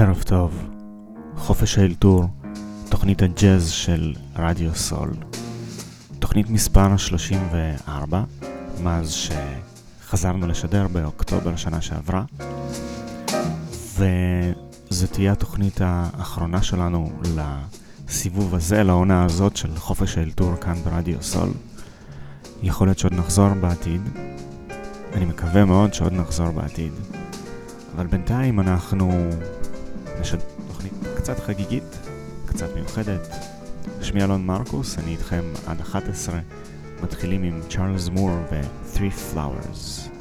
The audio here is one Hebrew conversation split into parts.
ערב טוב, חופש האלתור, תוכנית הג'אז של רדיו סול. תוכנית מספר 34, מאז שחזרנו לשדר באוקטובר שנה שעברה. וזו תהיה התוכנית האחרונה שלנו לסיבוב הזה, לעונה הזאת של חופש האלתור כאן ברדיו סול. יכול להיות שעוד נחזור בעתיד, אני מקווה מאוד שעוד נחזור בעתיד. אבל בינתיים אנחנו נשד תוכנית קצת חגיגית, קצת מיוחדת. שמי אלון מרקוס, אני איתכם עד 11. מתחילים עם צ'ארלס מור ו-Three Flowers.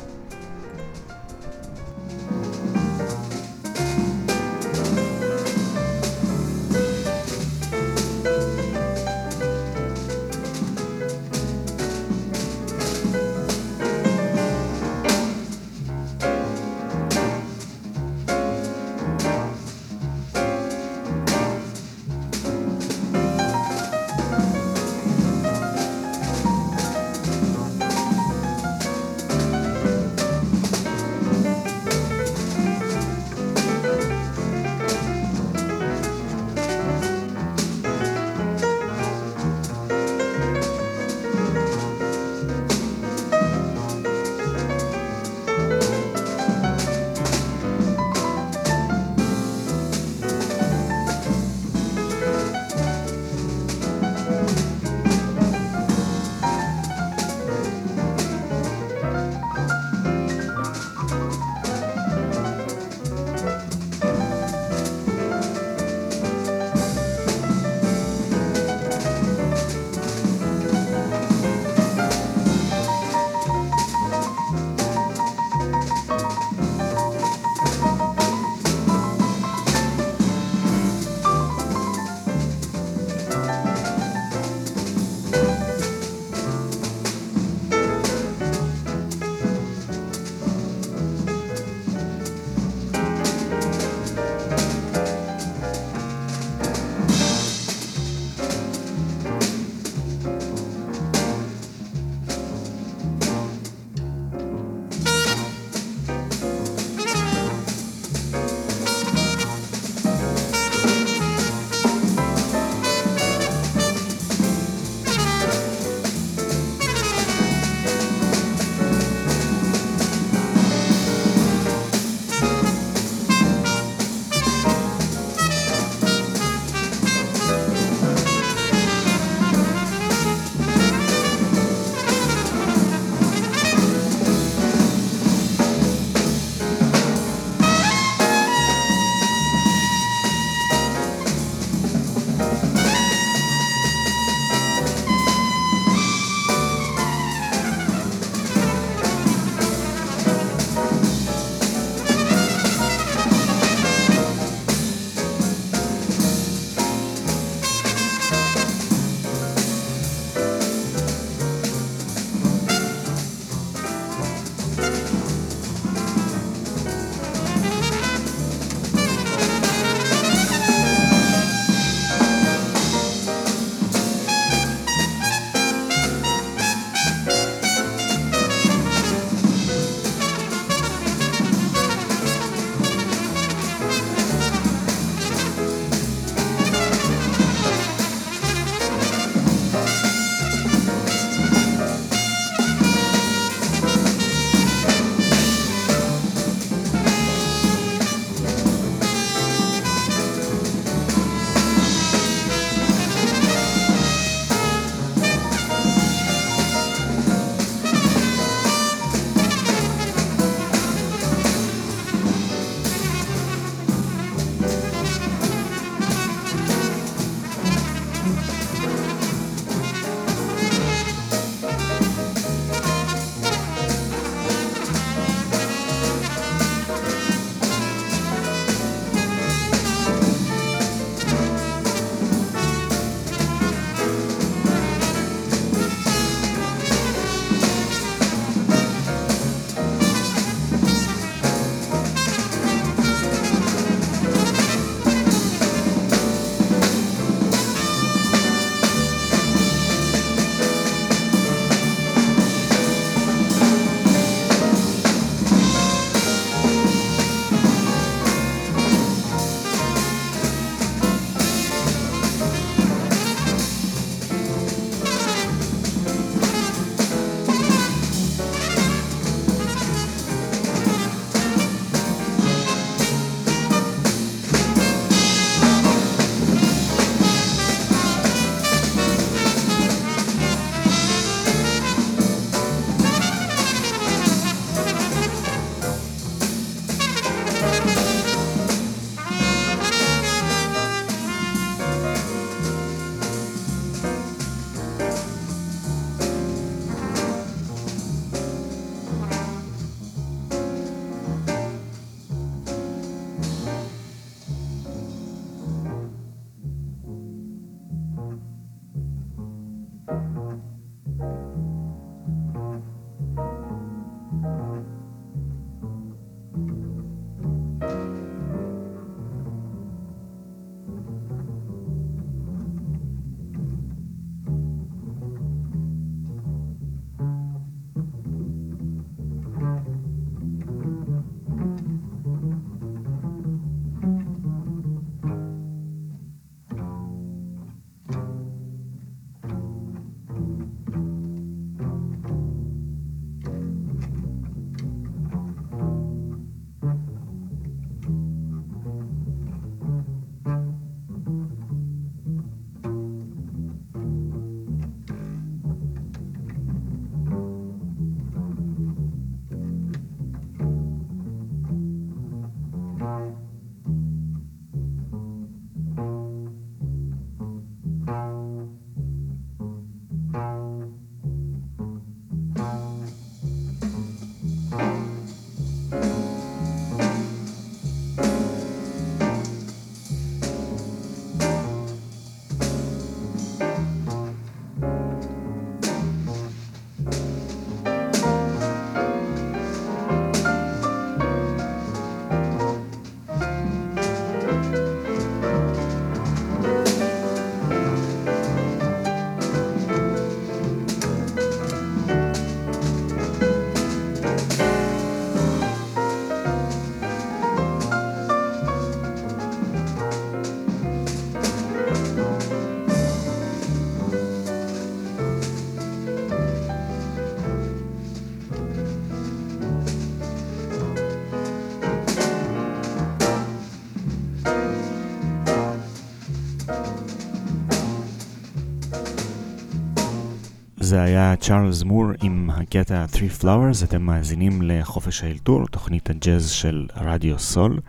זה היה צ'ארלס מור עם הקטע Three Flowers, אתם מאזינים לחופש האלתור, תוכנית הג'אז של רדיו סול,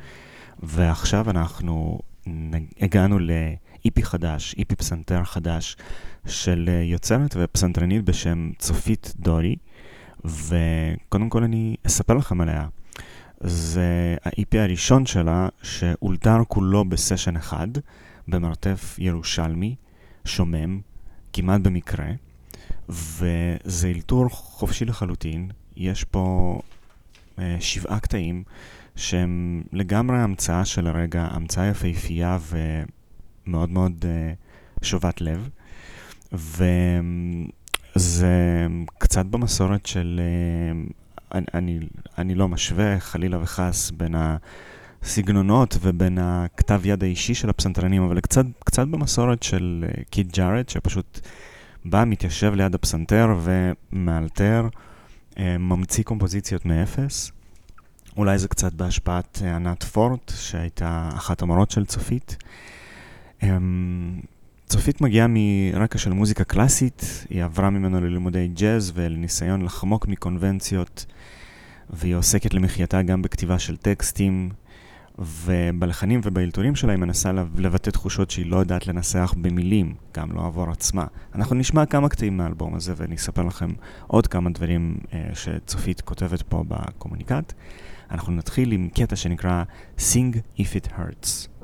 ועכשיו אנחנו הגענו לאיפי חדש, איפי פסנתר חדש של יוצרת ופסנתרנית בשם צופית דורי, וקודם כל אני אספר לכם עליה. זה ה-EP הראשון שלה, שאולתר כולו בסשן אחד, במרתף ירושלמי, שומם, כמעט במקרה. וזה אלתור חופשי לחלוטין. יש פה אה, שבעה קטעים שהם לגמרי המצאה של הרגע, המצאה יפהפייה ומאוד מאוד אה, שובת לב. וזה קצת במסורת של... אה, אני, אני, לא משווה חלילה וחס בין הסגנונות ובין הכתב יד האישי של הפסנתרנים, אבל קצת, קצת במסורת של אה, קיד ג'ארד, שפשוט בא, מתיישב ליד הפסנתר ומאלתר, אה, ממציא קומפוזיציות מאפס. אולי זה קצת בהשפעת אה, ענת פורט, שהייתה אחת המורות של צופית. אמ, צופית מגיעה מרקע של מוזיקה קלאסית, היא עברה ממנו ללימודי ג'אז ולניסיון לחמוק מקונבנציות, והיא עוסקת למחייתה גם בכתיבה של טקסטים, ובלחנים ובאלתורים שלה היא מנסה לבטא תחושות שהיא לא יודעת לנסח במילים, גם לא עבור עצמה. אנחנו נשמע כמה קטעים מהאלבום הזה ואני אספר לכם עוד כמה דברים אה, שצופית כותבת פה בקומוניקט. אנחנו נתחיל עם קטע שנקרא Sing If It Hurts.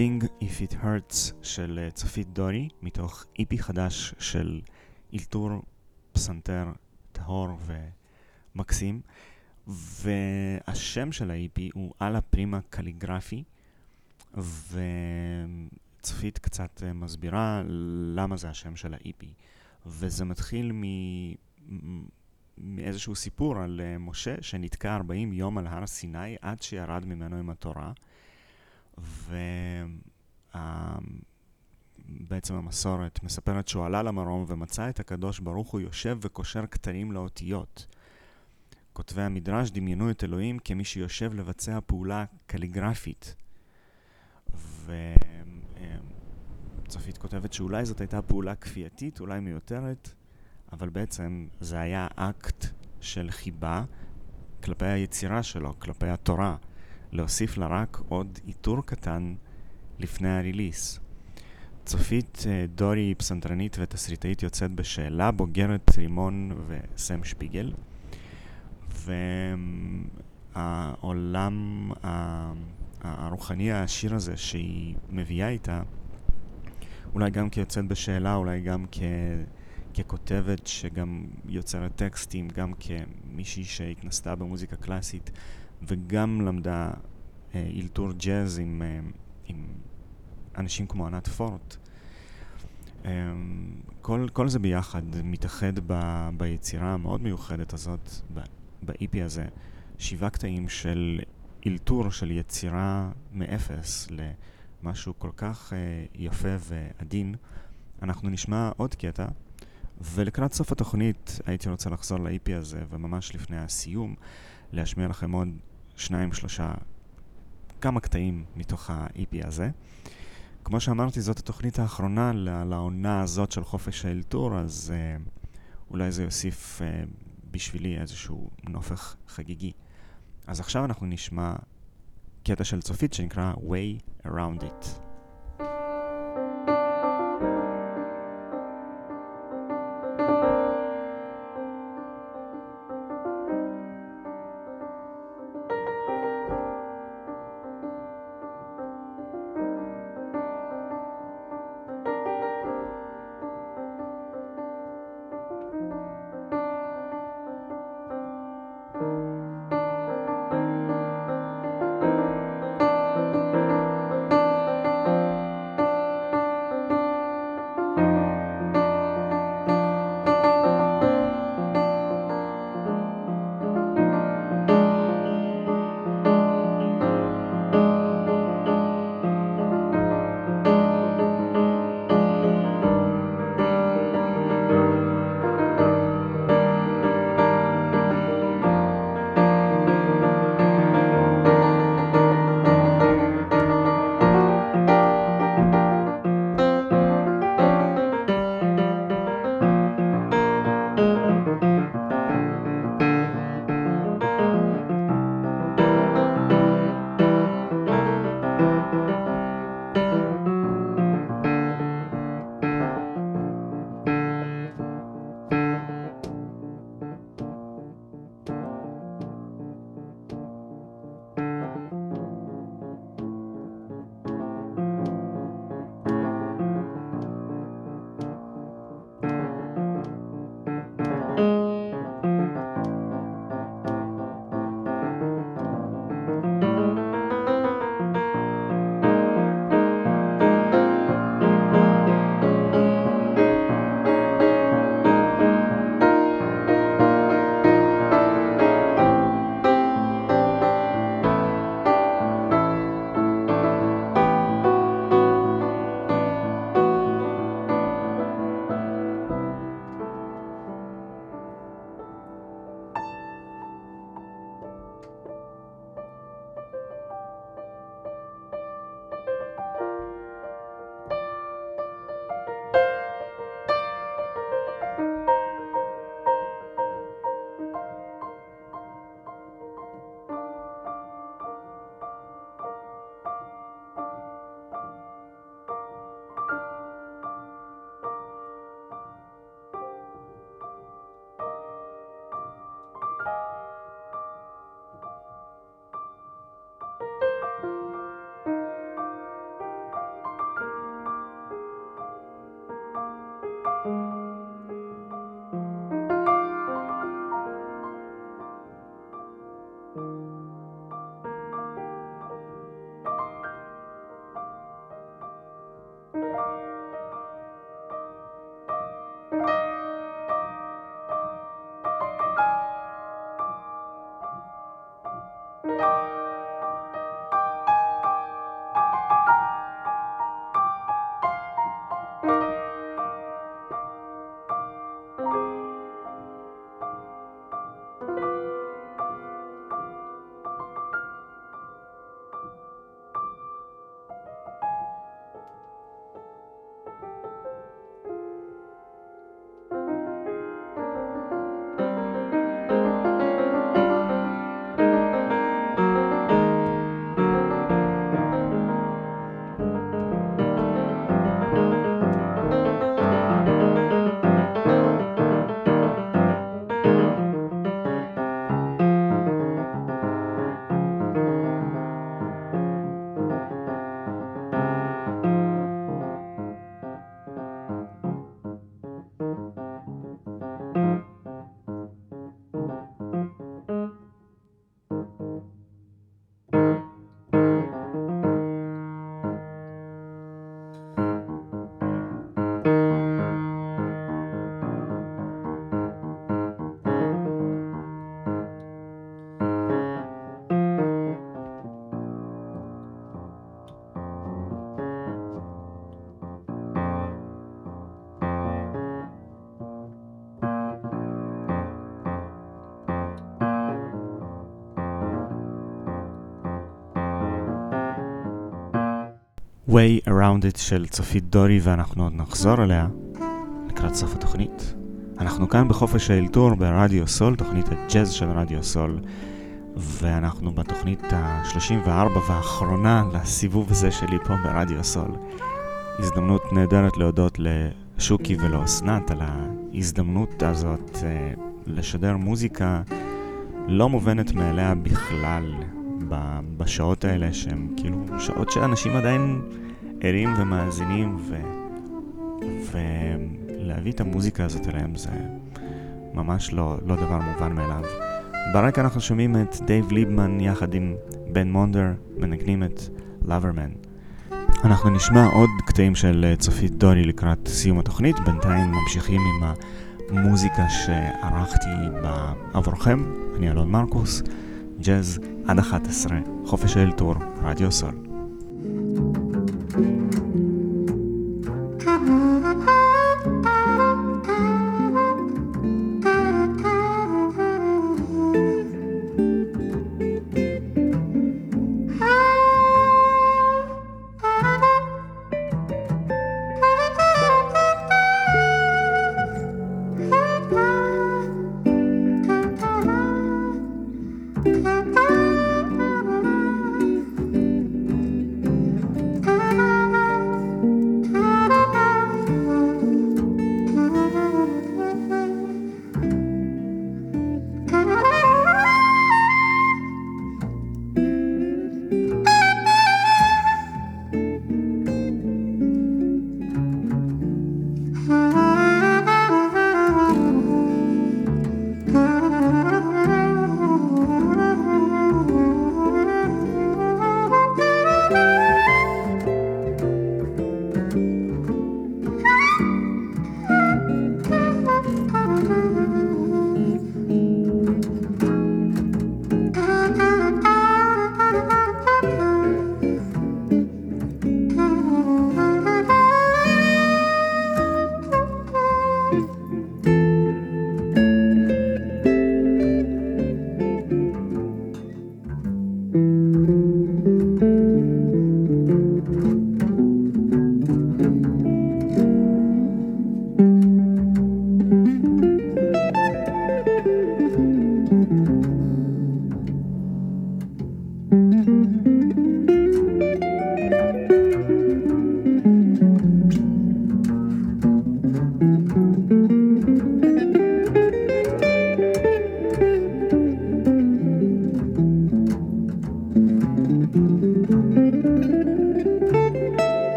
Sing If It Hurts של אה, צופית דורי, מתוך איפי חדש של אלתור פסנתר טהור ומקסים. והשם של האיפי הוא אללה פרימה קליגרפי, וצופית קצת אה, מסבירה למה זה השם של האיפי. וזה מתחיל מ... מאיזשהו סיפור על אה, משה שנתקע 40 יום על הר סיני עד שירד ממנו עם התורה. ובעצם המסורת מספרת שהוא עלה למרום ומצא את הקדוש ברוך הוא יושב וקושר כתרים לאותיות. כותבי המדרש דמיינו את אלוהים כמי שיושב לבצע פעולה קליגרפית. וצופית כותבת שאולי זאת הייתה פעולה כפייתית, אולי מיותרת, אבל בעצם זה היה אקט של חיבה כלפי היצירה שלו, כלפי התורה, להוסיף לה רק עוד עיטור קטן לפני הריליס. צופית אה, דורי היא פסנתרנית ותסריטאית יוצאת בשאלה, בוגרת רימון וסם שפיגל. והעולם הרוחני העשיר הזה שהיא מביאה איתה, אולי גם כיוצאת בשאלה, אולי גם כ... ככותבת שגם יוצרת טקסטים, גם כמישהי שהתנסתה במוזיקה קלאסית וגם למדה אה, אילתור ג'אז עם, אה, עם אנשים כמו ענת פורט. אה, כל, כל זה ביחד מתאחד ב, ביצירה המאוד מיוחדת הזאת, ב-EP הזה, שבעה קטעים של אילתור, של יצירה מאפס למשהו כל כך אה, יפה ועדין. אנחנו נשמע עוד קטע. ולקראת סוף התוכנית הייתי רוצה לחזור ל-EP הזה, וממש לפני הסיום, להשמיע לכם עוד שניים, שלושה, כמה קטעים מתוך ה-EP הזה. כמו שאמרתי, זאת התוכנית האחרונה לעונה הזאת של חופש האלתור, אז אה, אולי זה יוסיף אה, בשבילי איזשהו נופך חגיגי. אז עכשיו אנחנו נשמע קטע של צופית שנקרא Way Around It. Way Around It של צופית דורי ואנחנו עוד נחזור אליה לקראת סוף התוכנית. אנחנו כאן בחופש האלתור ברדיו סול, תוכנית הג'אז של רדיו סול, ואנחנו בתוכנית ה-34 והאחרונה לסיבוב הזה שלי פה ברדיו סול. הזדמנות נהדרת להודות לשוקי ולאסנת על ההזדמנות הזאת אה, לשדר מוזיקה לא מובנת מאליה בכלל בשעות האלה, שהן כאילו שעות שאנשים עדיין ערים ומאזינים, ו... ולהביא את המוזיקה הזאת אליהם זה ממש לא, לא דבר מובן מאליו. ברקע אנחנו שומעים את דייב ליבמן יחד עם בן מונדר מנגנים את לאברמן. אנחנו נשמע עוד קטעים של צופית דורי לקראת סיום התוכנית, בינתיים ממשיכים עם המוזיקה שערכתי עבורכם, אני אלון מרקוס, ג'אז עד 11, חופש האלתור, רדיו סול.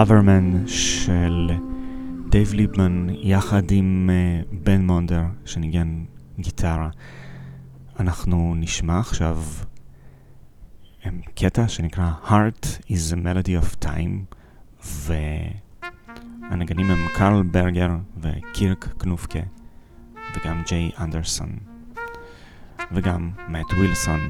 Loverman של דייב ליבמן יחד עם uh, בן מונדר. שניגן גיטרה. אנחנו נשמע עכשיו קטע שנקרא Heart is a Melody of Time והנגנים הם קרל ברגר וקירק קנופקה וגם ג'יי אנדרסון וגם מאט ווילסון.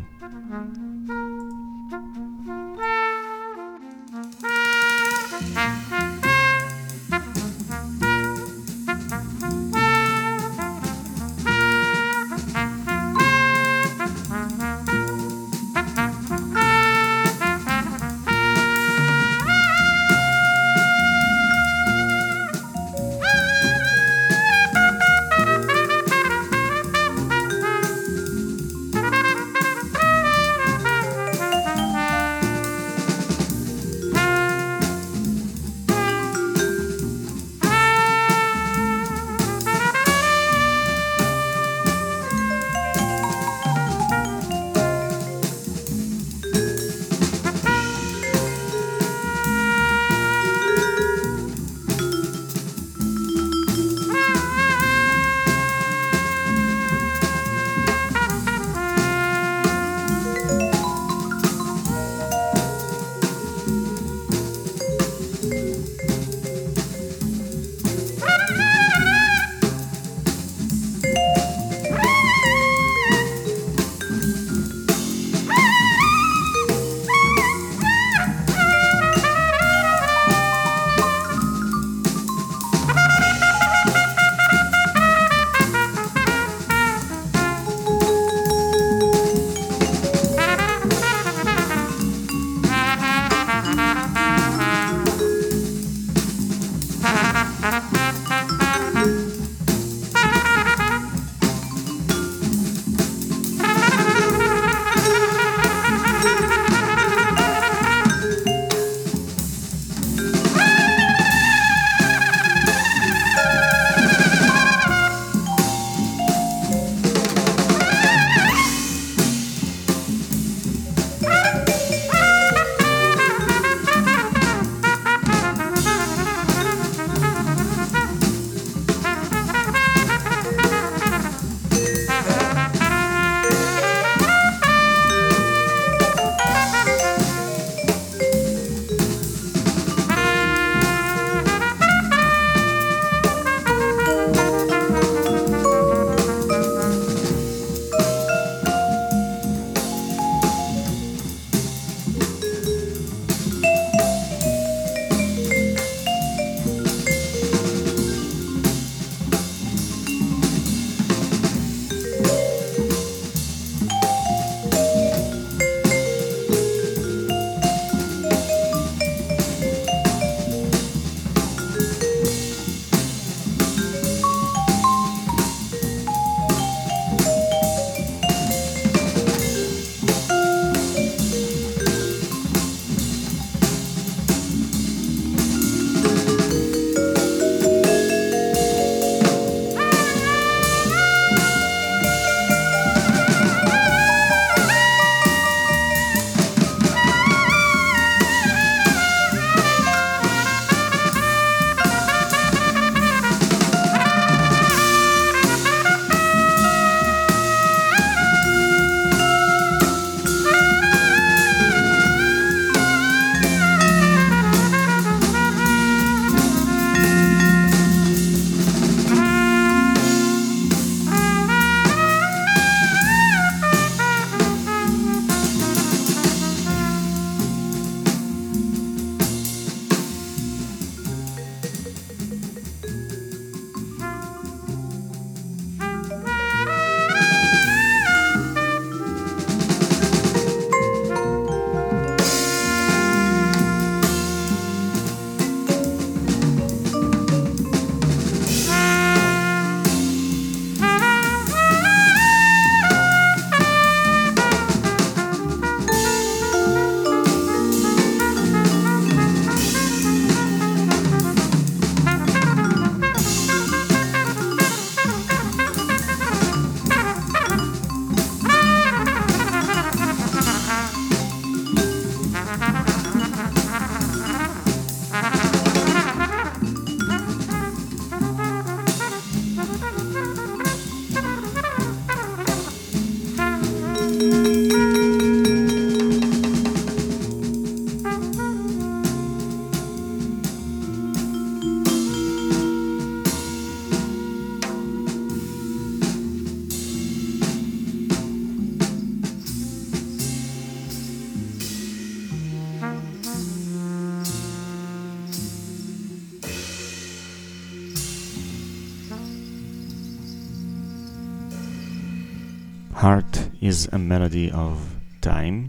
Is a Melody of Time,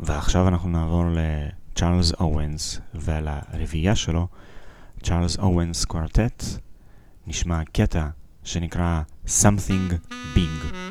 ועכשיו אנחנו נעבור לצ'ארלס אורנס ולרביעייה שלו, צ'ארלס אורנס קוורטט, נשמע קטע שנקרא Something Big.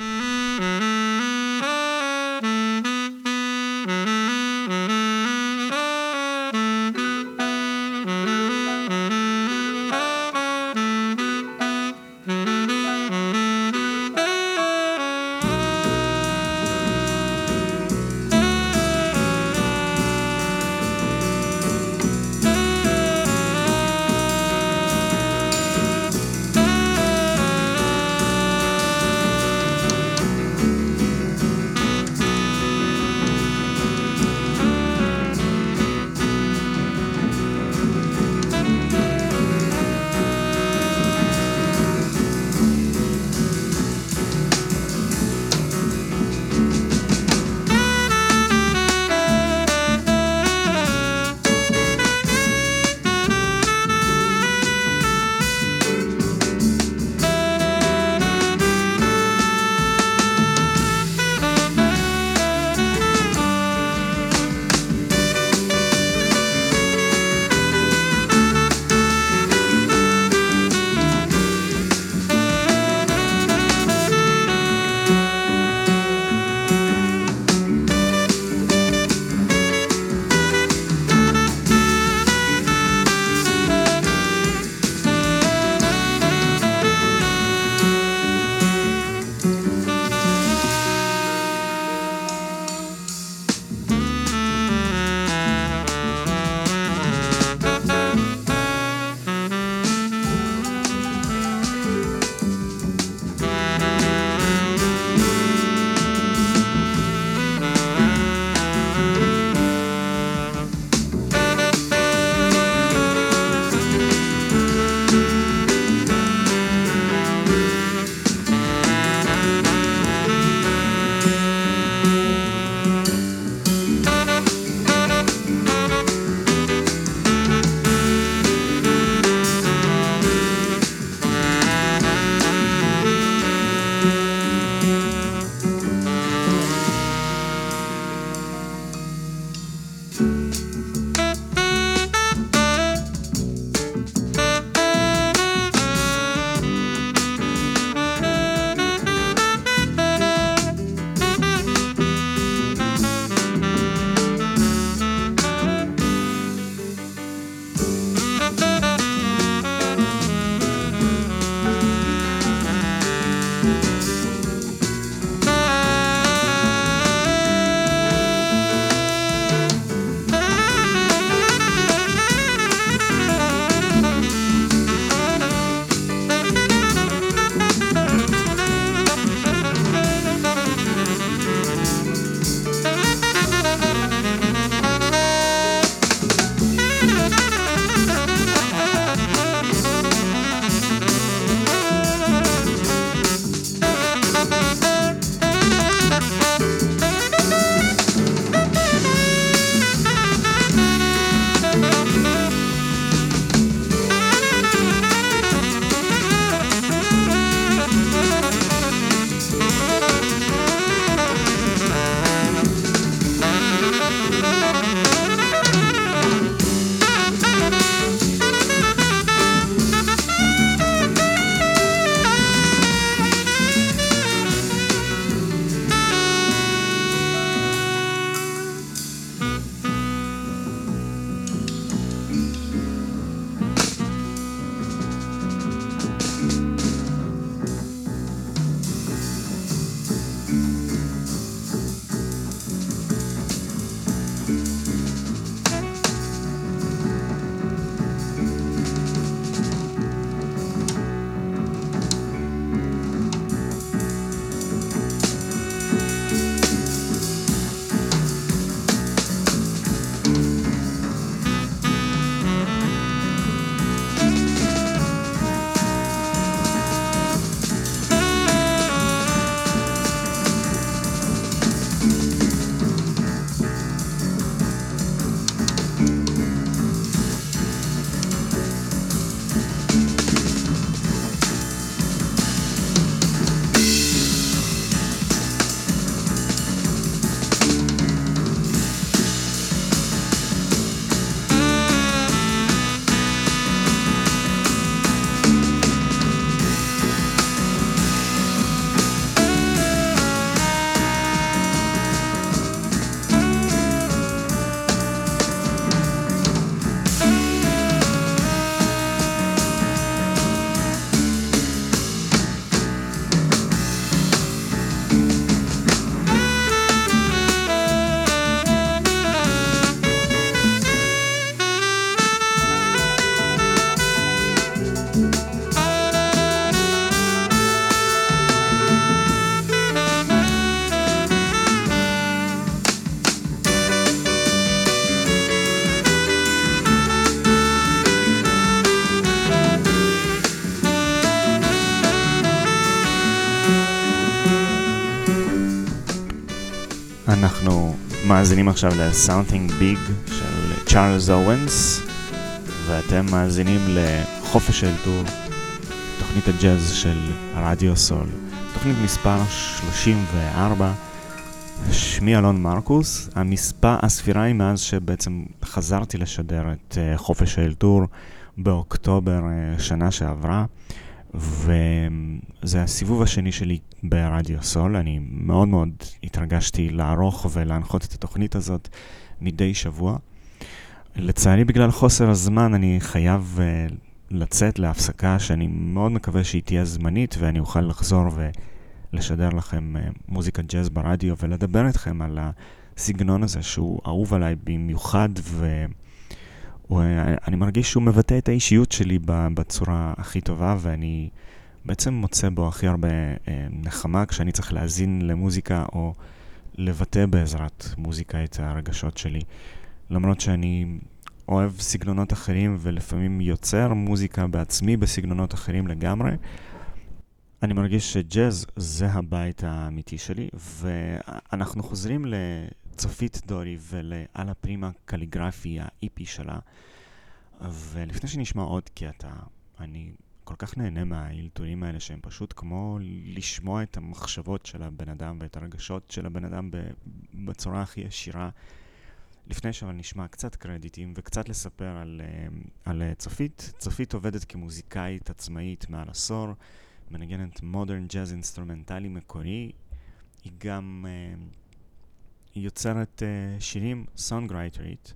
מאזינים עכשיו ל-Something Big של צ'ארלס אורנס, ואתם מאזינים לחופש האלתור, תוכנית הג'אז של רדיו סול, תוכנית מספר 34. שמי אלון מרקוס, המספר, הספירה היא מאז שבעצם חזרתי לשדר את uh, חופש האלתור באוקטובר uh, שנה שעברה. וזה הסיבוב השני שלי ברדיו סול. אני מאוד מאוד התרגשתי לערוך ולהנחות את התוכנית הזאת מדי שבוע. לצערי, בגלל חוסר הזמן, אני חייב uh, לצאת להפסקה שאני מאוד מקווה שהיא תהיה זמנית ואני אוכל לחזור ולשדר לכם uh, מוזיקת ג'אז ברדיו ולדבר איתכם על הסגנון הזה שהוא אהוב עליי במיוחד ו... אני מרגיש שהוא מבטא את האישיות שלי בצורה הכי טובה, ואני בעצם מוצא בו הכי הרבה אה, נחמה כשאני צריך להאזין למוזיקה או לבטא בעזרת מוזיקה את הרגשות שלי. למרות שאני אוהב סגנונות אחרים ולפעמים יוצר מוזיקה בעצמי בסגנונות אחרים לגמרי, אני מרגיש שג'אז זה הבית האמיתי שלי, ואנחנו חוזרים לצופית דורי ולאלה פרימה קליגרפי, ה-EP שלה. ולפני שנשמע עוד קטע, אני כל כך נהנה מהאילתורים האלה שהם פשוט כמו לשמוע את המחשבות של הבן אדם ואת הרגשות של הבן אדם בצורה הכי ישירה. לפני שאבל נשמע קצת קרדיטים וקצת לספר על, אה, על אה, צופית. צופית עובדת כמוזיקאית עצמאית מעל עשור, מנגנת modern jazz אינסטרומנטלי מקורי. היא גם אה, יוצרת אה, שירים songwriter ית.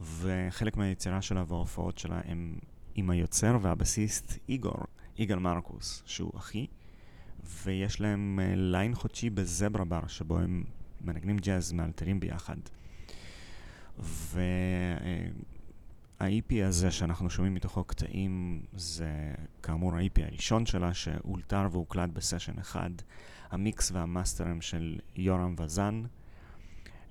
וחלק מהיצירה שלה וההופעות שלה הם עם היוצר והבסיסט איגור, יגאל מרקוס, שהוא אחי, ויש להם uh, ליין חודשי בזברה בר, שבו הם מנגנים ג'אז מאלתרים ביחד. וה-EP uh, הזה שאנחנו שומעים מתוכו קטעים, זה כאמור ה-EP הראשון שלה, שאולתר והוקלט בסשן אחד. המיקס והמאסטרים של יורם וזן.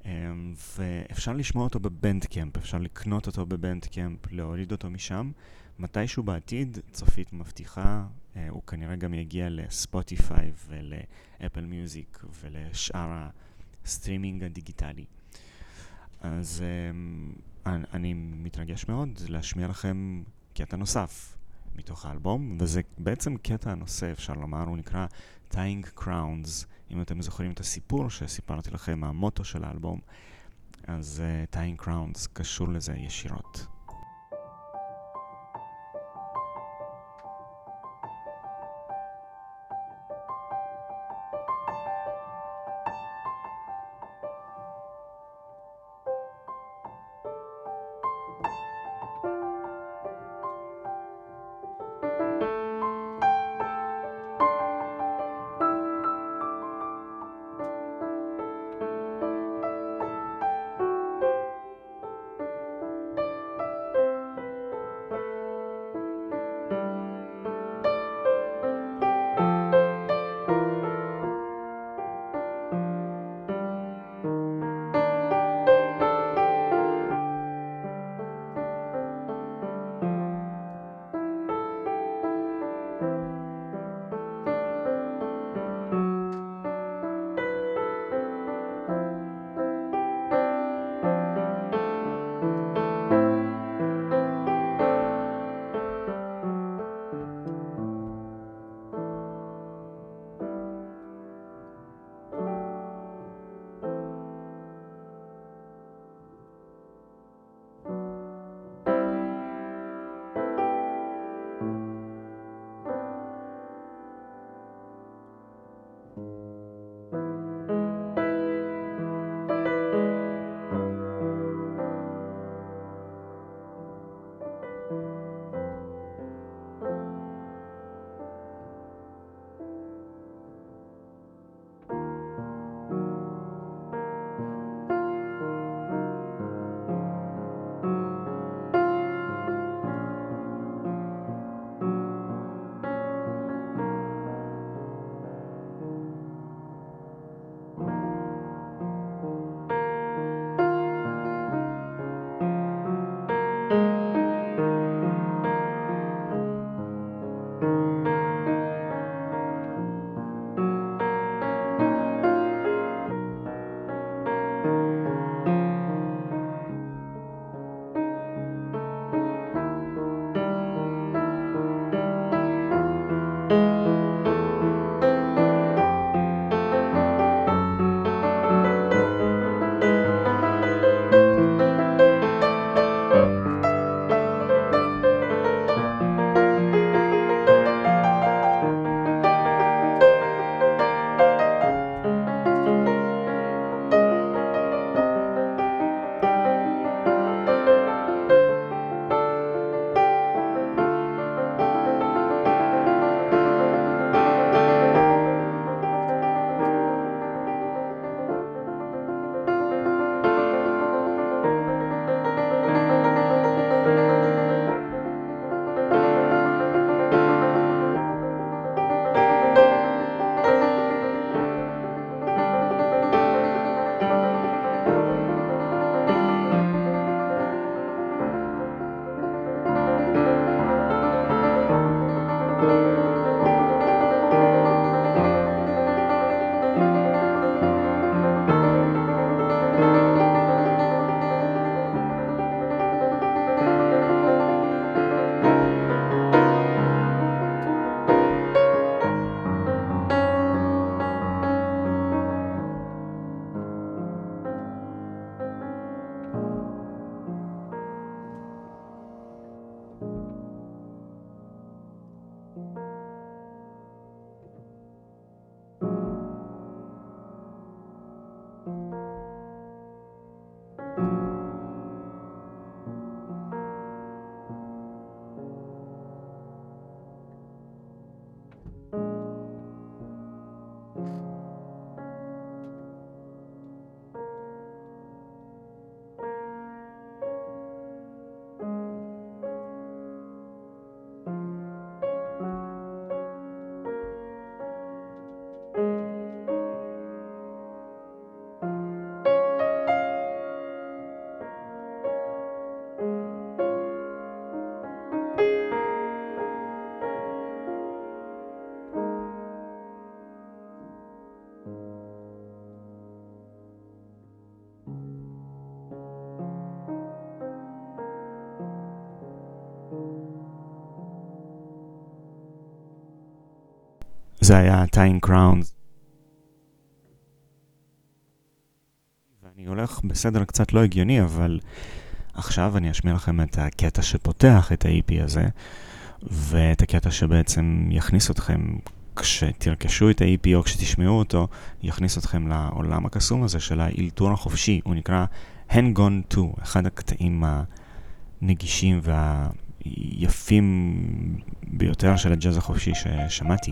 אמ, ואפשר לשמוע אותו ב Bandcamp, אפשר לקנות אותו ב Bandcamp, להוריד אותו משם. מתישהו בעתיד, צופית מבטיחה, אה, הוא כנראה גם יגיע ל Spotify ול Apple Music ולשאר הסטרימינג הדיגיטלי. אז אמ, אני מתרגש מאוד להשמיע לכם קטע נוסף מתוך האלבום, וזה בעצם קטע הנושא, אפשר לומר, הוא נקרא Tying Crowns. אם אתם זוכרים את הסיפור שסיפרתי לכם, המוטו של האלבום, אז uh, Tying Crowns קשור לזה ישירות. זה היה טיין קראון. ואני הולך בסדר קצת לא הגיוני, אבל עכשיו אני אשמיע לכם את הקטע שפותח את ה-EP הזה, ואת הקטע שבעצם יכניס אתכם, כשתרכשו את ה-EP או כשתשמעו אותו, יכניס אתכם לעולם הקסום הזה של האילתור החופשי. הוא נקרא Hang On To, אחד הקטעים הנגישים והיפים ביותר של הג'אז החופשי ששמעתי.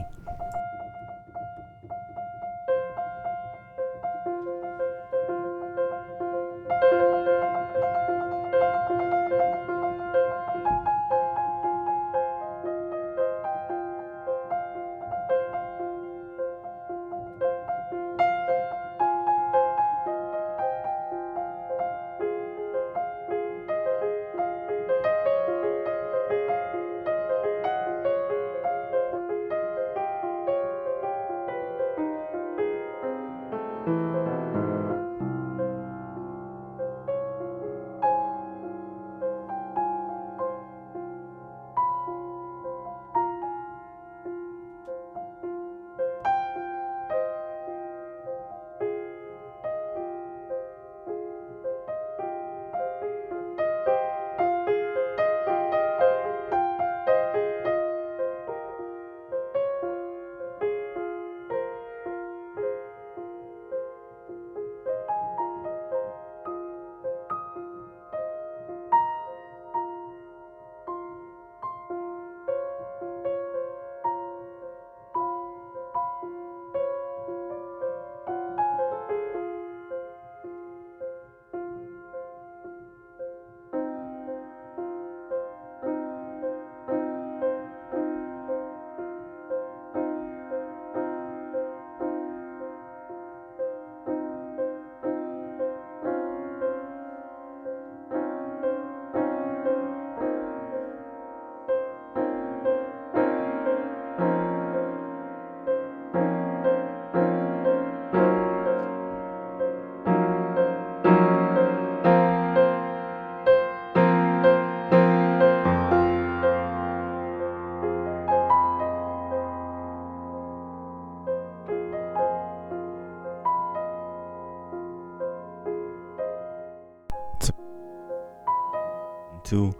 יצאו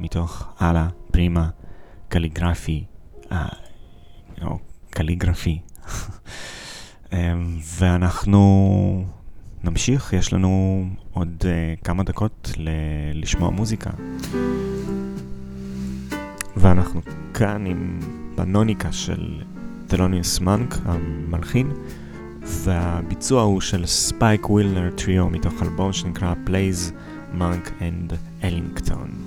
מתוך הלאה, פרימה, קליגרפי, אה, או קליגרפי. אמ, ואנחנו נמשיך, יש לנו עוד uh, כמה דקות ל- לשמוע מוזיקה. ואנחנו כאן עם בנוניקה של תלוניוס מנק, המלחין, והביצוע הוא של ספייק ווילנר טריו מתוך אלבום שנקרא Plays Monk and Ellington.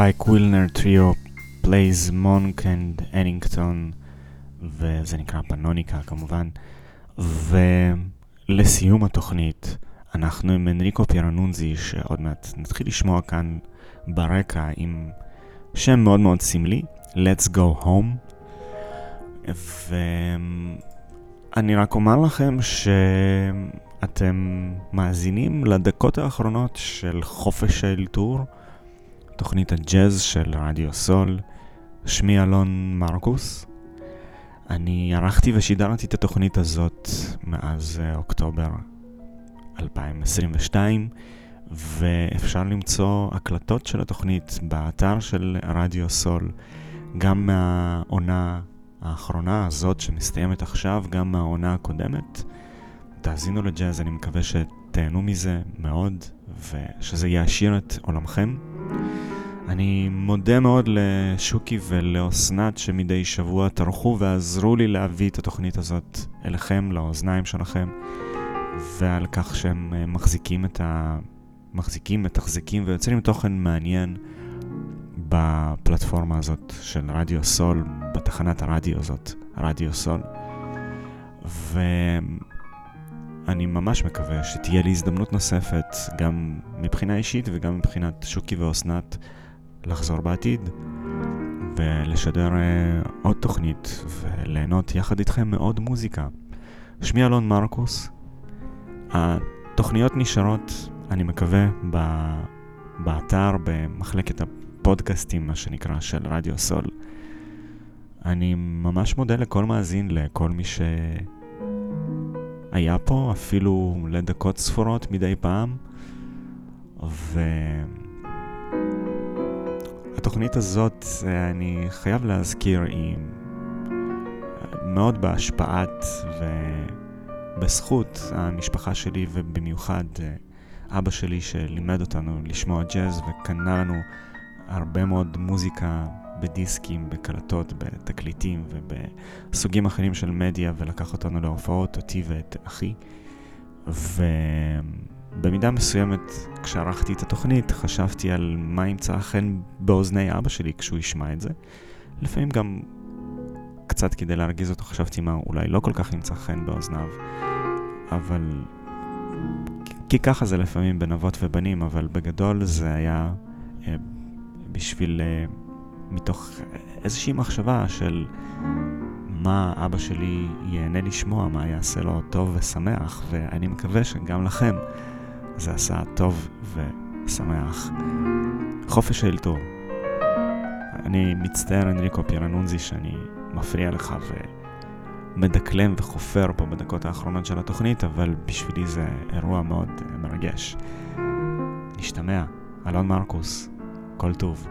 ספייק ווילנר טריו Plays Monk and Ellington וזה נקרא פנוניקה כמובן. ולסיום התוכנית אנחנו עם אנריקו פיירנונצי שעוד מעט נתחיל לשמוע כאן ברקע עם שם מאוד מאוד סמלי Let's Go Home. ואני רק אומר לכם שאתם מאזינים לדקות האחרונות של חופש האלתור תוכנית הג'אז של רדיו סול. שמי אלון מרקוס. אני ערכתי ושידרתי את התוכנית הזאת מאז uh, אוקטובר 2022, ואפשר למצוא הקלטות של התוכנית באתר של רדיו סול, גם מהעונה האחרונה הזאת שמסתיימת עכשיו, גם מהעונה הקודמת. תאזינו לג'אז, אני מקווה שתהנו מזה מאוד, ושזה יעשיר את עולמכם. אני מודה מאוד לשוקי ולאסנת שמדי שבוע טרחו ועזרו לי להביא את התוכנית הזאת אליכם, לאוזניים שלכם, ועל כך שהם אה, מחזיקים את ה... מחזיקים, מתחזקים ויוצרים תוכן מעניין בפלטפורמה הזאת של רדיו סול, בתחנת הרדיו הזאת, רדיו סול. ואני ממש מקווה שתהיה לי הזדמנות נוספת, גם מבחינה אישית וגם מבחינת שוקי ואסנת. לחזור בעתיד ולשדר uh, עוד תוכנית וליהנות יחד איתכם מעוד מוזיקה. שמי אלון מרקוס, התוכניות נשארות, אני מקווה, ב... באתר, במחלקת הפודקאסטים, מה שנקרא, של רדיו סול. אני ממש מודה לכל מאזין, לכל מי שהיה פה, אפילו לדקות ספורות מדי פעם, ו... התוכנית הזאת, אה, אני חייב להזכיר, היא מאוד בהשפעת ובזכות המשפחה שלי, ובמיוחד אה, אבא שלי שלימד אותנו לשמוע ג'אז וקנה לנו הרבה מאוד מוזיקה בדיסקים, בקלטות, בתקליטים ובסוגים אחרים של מדיה ולקח אותנו להופעות, אותי ואת אחי. ו... במידה מסוימת, כשערכתי את התוכנית, חשבתי על מה ימצא חן באוזני אבא שלי כשהוא ישמע את זה. לפעמים גם קצת כדי להרגיז אותו חשבתי מה אולי לא כל כך ימצא חן באוזניו, אבל... כי ככה זה לפעמים בין אבות ובנים, אבל בגדול זה היה אה, בשביל... מתוך איזושהי מחשבה של מה אבא שלי ייהנה לשמוע, מה יעשה לו טוב ושמח, ואני מקווה שגם לכם זה עשה טוב ושמח. חופש האלתור. אני מצטער, אנריקו פירנונזי, שאני מפריע לך ומדקלם וחופר פה בדקות האחרונות של התוכנית, אבל בשבילי זה אירוע מאוד מרגש. נשתמע, אלון מרקוס, כל טוב.